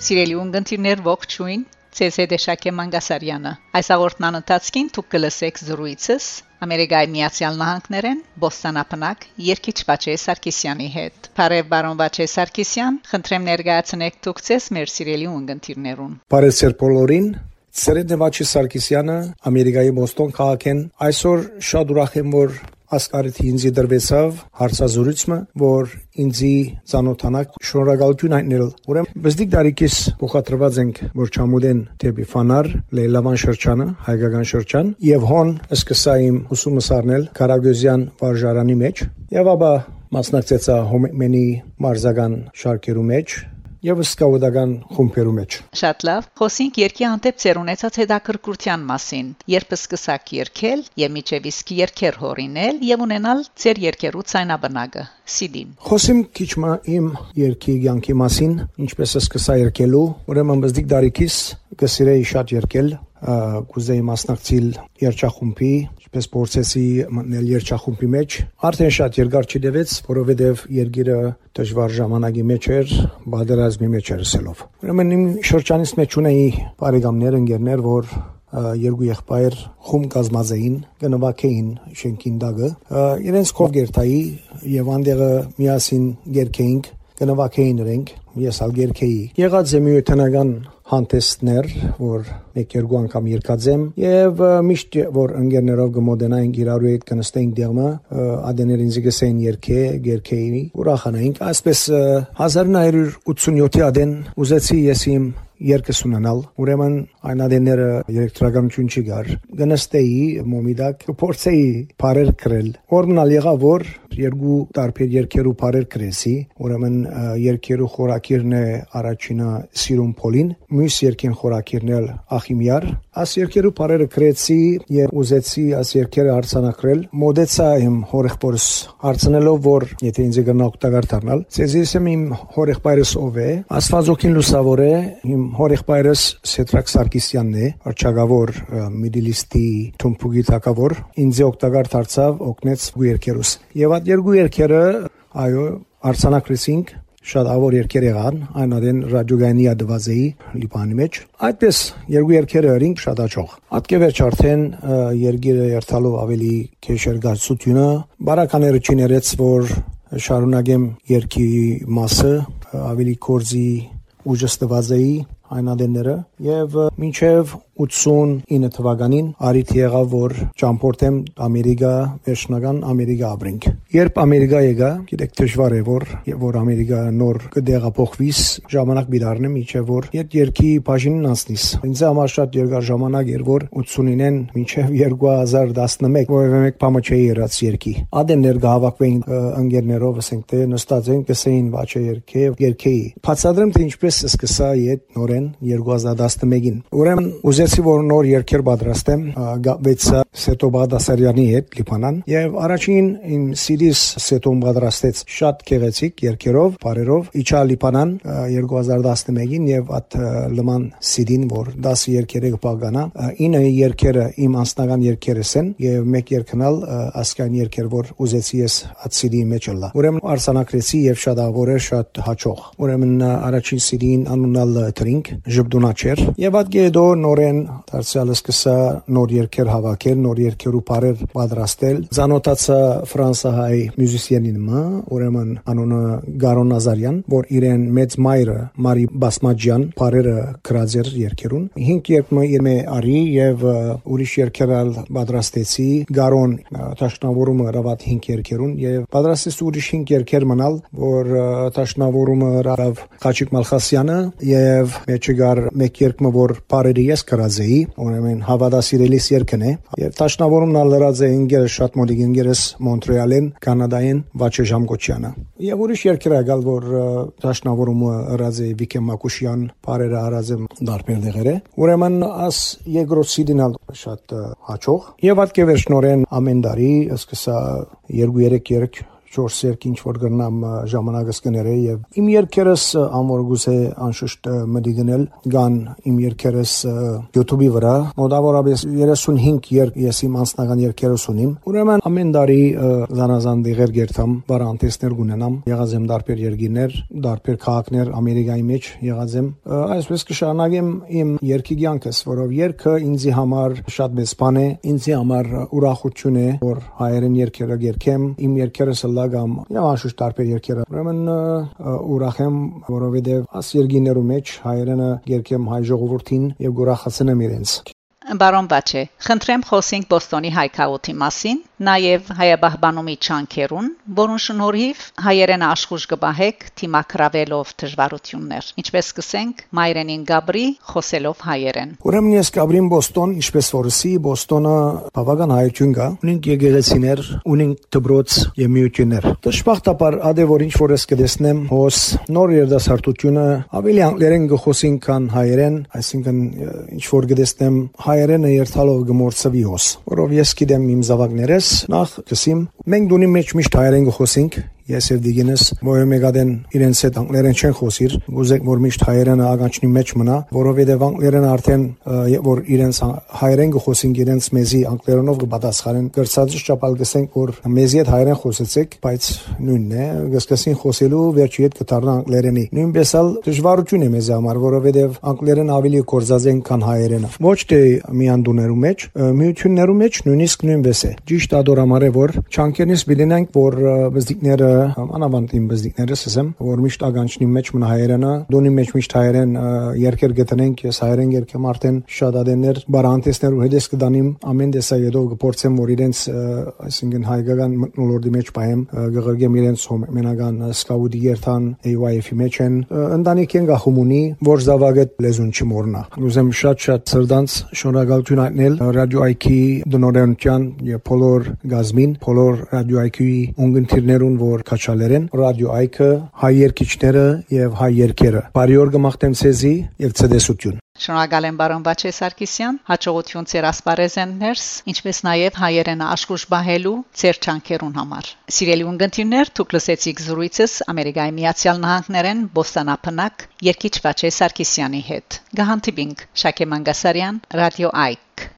Սիրելի ունգընտիրներ ողջույն Ձեզ հետ է Շակե Մանգասարյանը։ Այս հաղորդման ընթացքին դուք կլսեք զրույցս Ամերիկայի Միացյալ Նահանգներեն Բոստանապնակ երկիչ Վաչե Սարգսյանի հետ։ Բարև բարոն Վաչե Սարգսյան, խնդրեմ ներկայացնեք դուք ձեզ մեր սիրելի ունգընտիրներուն։ Բարև Պոլորին, Սերեդե Վաչե Սարգսյանը Ամերիկայի Բոստոն քաղաքեն այսօր շատ ուրախ եմ որ ասկարիթի ինձի դրվեցավ հարցազրույցը, որ ինձի ցանոթանակ շնորհակալություն հայտնել։ Ուրեմն բզդիկ դարիքից փոխադրված ենք, որ չամուդեն դեպի Ֆանար, Լեյլավան շրջանը, հայկական շրջան, եւ հոն սկսա իմ ուսումս առնել Կարագոզյան վարժարանի մեջ, եւ ապա մասնակցեցա Հոմենի մարզական շարքերու մեջ եւ սկաուդական խումբերու մեջ։ Շատ լավ։ Խոսենք երկի հանդեպ ծեր ունեցած հետաքրքրության մասին։ Երբ սկսակ երկել եւ միջև իսկ երկեր հորինել եւ ունենալ ծեր երկերու ցայնաբնակը։ Սիդին։ Խոսեմ քիչ մա իմ երկի ցանկի մասին, ինչպես սկսա երկելու, ուրեմն բզդիկ դարիքից կսիրեի շատ երկել, կուզեի մասնակցել երջախումբի, ինչպես փորձեցի մտնել երջախումբի մեջ, արդեն շատ երկար չդևեց, որովհետև երկիրը դժվար ժամանակի մեջ էր, բادرազմի մեջ էր սելով։ Ուրեմն իմ շրջանից մեջ ունեի բարեկամներ, ընկերներ, որ երկու եղբայր խում կազմազային գնովակեին շենքին դագը իրենց կով գերտայի եւ անդերը միասին գերքեինք գնովակեին իրենք ես ալ գերքեի եղած եմ յուտենական հանդեսներ, որ մեկ երկու անգամ երկած եմ եւ միշտ որ ընկերներով գմոդենային իրարու հետ կնստեին դերմը ադեներ ինձ գսեին երկե գերքեի ուրախանային այսպես 1987-ի ադեն ուզեցի ես իմ երկս ունենալ ուրեմն այն ադենները էլեկտրականություն չի գար գնստեի մոմիդակ փորձեի բարեր գրել որմնալ եղա որ երկու տարբեր երկերու բարեր գրեսի ուրեմն երկերու խորակիրն է առաջինը սիրուն փոլին մյուս երկին խորակիրն էլ ախիմյար աս երկերու բարերը գրեցի եւ ուզեցի աս երկերը արցանակրել մոդեցա իմ հորեղբորս արցնելով որ եթե ինձ գնա օգտակար դառնալ ցեզիս իմ հորեղբայրս ով է աստվածոքին լուսավոր է իմ հորեղբայրս Սետրակ Սարգսյանն է, արչագավոր Միդլիստի Թումփուգի թակավոր, ինձ օգտակար դարձավ օգնեց երկերուս։ Եվ այդ երկու երկերը այո արցանակրեցինք շատ ավոր երկեր եղան, այն ադեն ռադիոգայնի ադվազեի լիբանի մեջ։ Այդպես երկու երկերը ըրինք շատ աճող։ Ատկեվերջ արդեն երկիրը երթալով ավելի քեշեր գացությունը, բարակաները չիներեց, որ շարունակեմ երկի մասը ավելի կորզի ուժստվածեի այն ադենները եւ մինչեւ 89 թվականին արիթ եղավ որ ճամփորդեմ Ամերիկա վերջնական Ամերիկա ապրենք երբ Ամերիկա եկա գիտեք դժվար է որ որ Ամերիկա նոր կդեղափոխվիս ժամանակ մի դառնեմ իջե որ երբ երկի բաժինն անցնիս ինձ համար շատ երկար ժամանակ էր որ 89-ին մինչև 2011 որևէ մեկ բամը չէի երած երկի ադեններ գահավաքվեին ընկերներով ասենք թե նստած են կսեին վաչե երկե երկեի բացադրեմ թե ինչպես սկսա իդ նորեն 2011-ին ուրեմն ուզեց Որպեսի որ նոր երկեր պատրաստեմ, գավեցա Սետո Բադասարյանի հետ Լիբանան եւ առաջին իմ սիրիս Սետոն պատրաստեց շատ գեղեցիկ երկերով, բարերով իջա Լիբանան 2011-ին եւ at լման սիդին որ 10 երկերը կպագանա 9 երկերը իմ անձնական երկերս են եւ մեկ երկնալ ասկան երկեր որ ուզեցի ես at սիդի մեջ լա ուրեմն արսանակրեցի եւ շատ ավոր էր շատ հաճող ուրեմն առաջին սիդին անունալ տրինք ժբդունաչեր եւ at գեդո նորեն դարձյալը սկսա նոր երկեր հավաքել, նոր երկերու բարեր պատրաստել։ Զանոթացա ֆրանսահայ մյուզիսիանին մը, ուրեմն անունը Գարոն Նազարյան, որ իրեն մեծ մայրը Մարի Բասմաջյան բարերը գրած էր երկերուն։ 5 երկմը իրմե արի եւ ուրիշ երկերալ պատրաստեցի Գարոն Տաշնավորումը հրավատ 5 երկերուն եւ պատրաստեց ուրիշ 5 երկեր մնալ, որ Տաշնավորումը հրավ Խաչիկ Մալխասյանը եւ մեջը գար մեկ երկմը որ բարերը ես գրած Գազեի, ուրեմն հավատասիրելիս երկն է, եւ Տաշնավորումն ալրած է ինգերս շատ մոդիկ ինգերս Մոնտրեալեն, Կանադայեն Վաչե Ժամկոչյանը։ Եվ ուրիշ երկեր եկալ, որ Տաշնավորումը ըրած է Վիկե Մակուշյան, բարերը արած է դարբեր դեղերը։ Ուրեմն աս երկրորդ սիդինալ շատ հաճող։ Եվ ատկե վերջնորեն ամեն տարի սկսա 2-3 երկ 4 երկ ինչ որ գրնամ ժամանակս կներեի եւ իմ երկերս ամոր գուսե անշուշտ մդի գնել գան իմ երկերս YouTube-ի վրա մոտավորապես 35 երկ ես իմ անձնական երկերս ունիմ ուրեմն ամեն տարի զանազան դեղեր գերտամ բարանտեսներ գունենամ եղած եմ դարբեր երկիներ դարբեր քաղաքներ ամերիկայի մեջ եղած եմ այսպես կշարունակեմ իմ երկի կյանքս որով երկը ինձի համար շատ մեծ բան է ինձի համար ուրախություն է որ հայերեն երկերը գերքեմ իմ երկերս լագամ եւ անշուշտ դարբեր երկերը ուրեմն ուրախ եմ որովհետեւ աս երկիներու մեջ հայերենը գերքեմ հայ ժողովրդին եւ գորախացնեմ իրենց Բարոն Բաչե, խնդրեմ խոսենք Բոստոնի հայկաոթի մասին, նաև հայաբահբանումի չանքերուն, որուն շնորհիվ հայերեն աշխուժ կբահեք թիմակրավելով դժվարություններ։ Ինչպես սկսենք Մայրենին Գաբրի խոսելով հայերեն։ Ուրեմն ես Գաբրին Բոստոն, ինչպես որսի Բոստոնը բավական հայություն կա։ Ունենք եկեղեցիներ, ունենք դբրոց եւ միություններ։ Դժբախտաբար ադե որ ինչ որ ես կդեսնեմ, հոս նոր երդասարտությունը ավելի անգլերեն գխոսին քան հայերեն, այսինքն ինչ որ կդեսնեմ հայերենը երթալով գմորցվի հոս, որով ես գիտեմ իմ զավակներս նախ կսիմ մենք դունի մեջ միշտ հայերեն գխոսենք ես եւ Դիգինես Մոյեմեգադեն իրենց հետ անգլերեն չեն խոսիր, գուզեք որ միշտ հայերենը ագանչնի մեջ մնա, որովհետեւ անգլերենը արդեն որ իրենց հայերեն գխոսին իրենց մեզի անգլերենով կպատասխանեն, գրծածի ճապալ գսենք որ մեզի հետ հայերեն խոսեցեք, բայց նույնն է, գսկսին խոսելու վերջի հետ կդառնա անգլերենի։ Նույնպես էլ դժվարություն է մեզ համար, որովհետեւ անգլերեն ավելի կորզած են քան հայերենը։ Ոչ թե միանդուներու մեջ, միություններու մեջ նույնիսկ նույնպես է։ Ճիշտ ադորամար է որ չանկերնից բիլենանք որ բզդիկները անավանդ իմ բզդիկներս ասեմ, որ միշտ ագանչնի մեջ մնա հայերենը, դոնի մեջ միշտ հայերեն երկեր գտնենք, ես հայերեն երկեմ արդեն շատ ադեններ բարանտեսներ ու հետես կդանիմ ամեն դեսայեդով կփորձեմ որ իրենց այսինքն հայկական մտնոլորտի մեջ բայեմ գղրգեմ իրենց մենական սկաուդի երթան AYF-ի մեջ են ընտանիք են գախումունի որ զավակը լեզուն չմոռնա ուզեմ շատ-շատ սրդանց շնորհակալություն այտնել ռադիո IQ դնորենության եւ բոլոր գազմին բոլոր ռադիո IQ-ի ունգընտիրներուն որ քաչալերեն ռադիո այքը հայ երկիչները եւ հայ երկերը բարի օր գմախտեմ ցեզի եւ ցեդեսություն Շնորհակալ եմ բարոն Բաչե Սարգսյան, հաջողություն ձեր ասպարեզեններս, ինչպես նաև հայերենը աշխուժ բահելու ձեր ճանկերուն համար։ Սիրելի ունգընտիրներ, դուք լսեցիք զրույցս Ամերիկայի Միացյալ Նահանգներեն Բոստանապնակ երկիչ Բաչե Սարգսյանի հետ։ Գահանտիբինգ Շակե Մանգասարյան, Ռադիո Այք